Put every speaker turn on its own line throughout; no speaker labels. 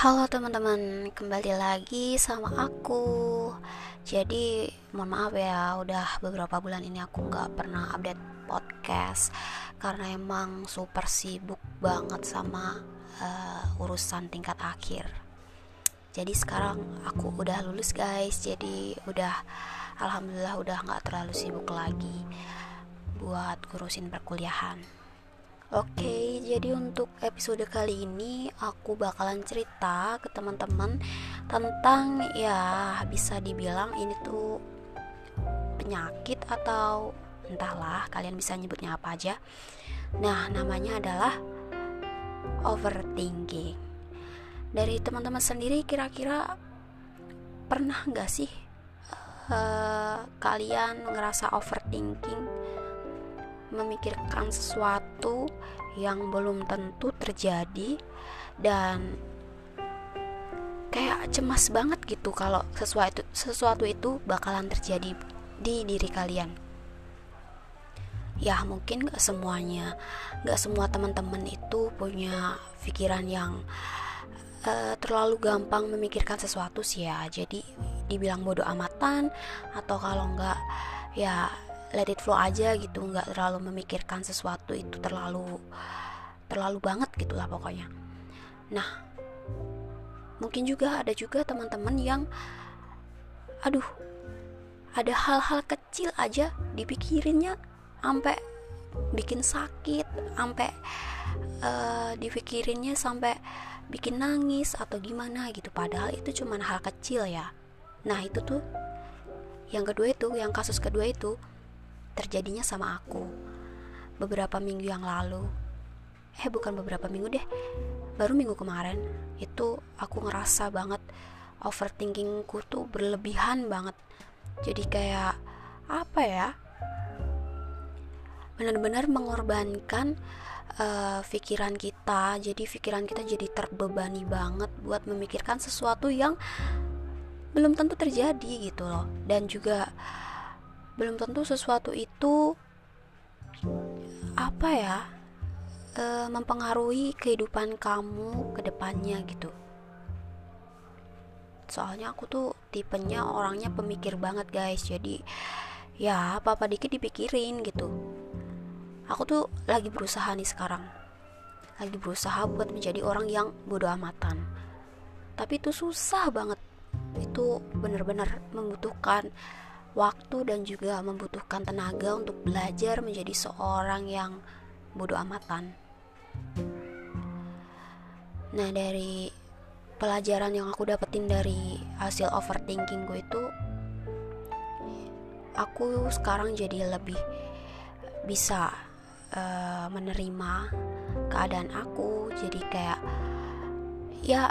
Halo teman-teman, kembali lagi sama aku. Jadi, mohon maaf ya, udah beberapa bulan ini aku nggak pernah update podcast karena emang super sibuk banget sama uh, urusan tingkat akhir. Jadi sekarang aku udah lulus guys, jadi udah alhamdulillah udah nggak terlalu sibuk lagi buat ngurusin perkuliahan. Oke, jadi untuk episode kali ini aku bakalan cerita ke teman-teman tentang ya bisa dibilang ini tuh penyakit atau entahlah kalian bisa nyebutnya apa aja. Nah, namanya adalah overthinking. Dari teman-teman sendiri kira-kira pernah nggak sih uh, kalian ngerasa overthinking? memikirkan sesuatu yang belum tentu terjadi dan kayak cemas banget gitu kalau sesuatu sesuatu itu bakalan terjadi di diri kalian. Ya mungkin gak semuanya gak semua teman-teman itu punya pikiran yang uh, terlalu gampang memikirkan sesuatu sih ya. Jadi dibilang bodoh amatan atau kalau nggak ya let it flow aja gitu nggak terlalu memikirkan sesuatu itu terlalu terlalu banget gitulah pokoknya. Nah mungkin juga ada juga teman-teman yang aduh ada hal-hal kecil aja dipikirinnya sampai bikin sakit sampai uh, dipikirinnya sampai bikin nangis atau gimana gitu. Padahal itu cuma hal kecil ya. Nah itu tuh yang kedua itu yang kasus kedua itu terjadinya sama aku. Beberapa minggu yang lalu. Eh bukan beberapa minggu deh. Baru minggu kemarin. Itu aku ngerasa banget overthinkingku tuh berlebihan banget. Jadi kayak apa ya? Benar-benar mengorbankan uh, pikiran kita. Jadi pikiran kita jadi terbebani banget buat memikirkan sesuatu yang belum tentu terjadi gitu loh. Dan juga belum tentu sesuatu itu apa ya e, mempengaruhi kehidupan kamu ke depannya gitu. Soalnya aku tuh tipenya orangnya pemikir banget guys. Jadi ya apa-apa dikit dipikirin gitu. Aku tuh lagi berusaha nih sekarang. Lagi berusaha buat menjadi orang yang bodoh amatan. Tapi itu susah banget. Itu bener-bener membutuhkan waktu dan juga membutuhkan tenaga untuk belajar menjadi seorang yang bodoh amatan. Nah, dari pelajaran yang aku dapetin dari hasil overthinking gue itu aku sekarang jadi lebih bisa uh, menerima keadaan aku jadi kayak ya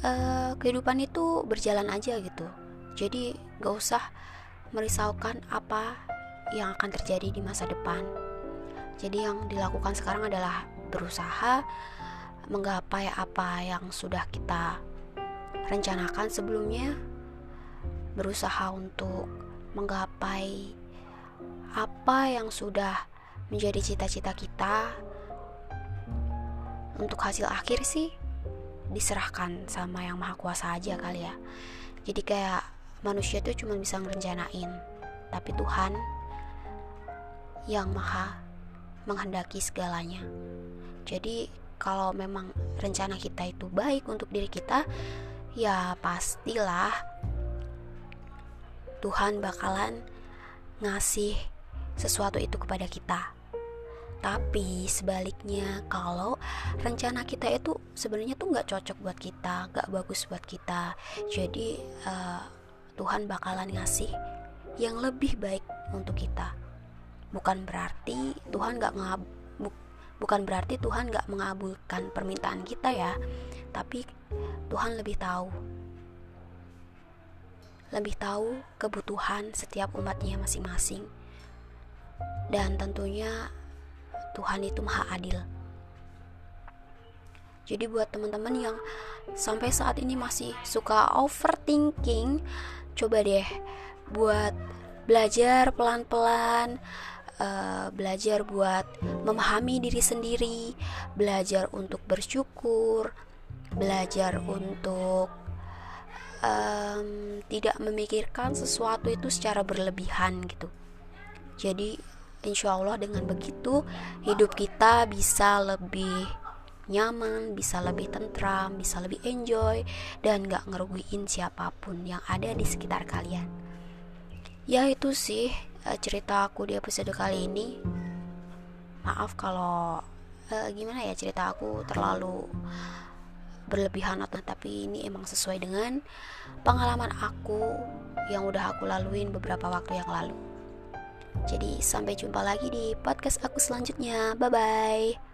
uh, kehidupan itu berjalan aja gitu jadi gak usah merisaukan apa yang akan terjadi di masa depan. Jadi yang dilakukan sekarang adalah berusaha menggapai apa yang sudah kita rencanakan sebelumnya, berusaha untuk menggapai apa yang sudah menjadi cita-cita kita. Untuk hasil akhir sih diserahkan sama yang maha kuasa aja kali ya. Jadi kayak manusia itu cuma bisa ngerencanain. Tapi Tuhan yang maha menghendaki segalanya. Jadi kalau memang rencana kita itu baik untuk diri kita ya pastilah Tuhan bakalan ngasih sesuatu itu kepada kita. Tapi sebaliknya kalau rencana kita itu sebenarnya tuh nggak cocok buat kita nggak bagus buat kita. Jadi uh, Tuhan bakalan ngasih yang lebih baik untuk kita. Bukan berarti Tuhan gak ngab bukan berarti Tuhan gak mengabulkan permintaan kita ya, tapi Tuhan lebih tahu. Lebih tahu kebutuhan setiap umatnya masing-masing. Dan tentunya Tuhan itu maha adil. Jadi buat teman-teman yang sampai saat ini masih suka overthinking, coba deh buat belajar pelan-pelan uh, belajar buat memahami diri sendiri belajar untuk bersyukur belajar untuk um, tidak memikirkan sesuatu itu secara berlebihan gitu. Jadi insya Allah dengan begitu hidup kita bisa lebih nyaman, bisa lebih tentram, bisa lebih enjoy, dan gak ngerugiin siapa pun yang ada di sekitar kalian. Ya itu sih uh, cerita aku di episode kali ini. Maaf kalau uh, gimana ya cerita aku terlalu berlebihan atau tapi ini emang sesuai dengan pengalaman aku yang udah aku laluin beberapa waktu yang lalu. Jadi sampai jumpa lagi di podcast aku selanjutnya. Bye bye.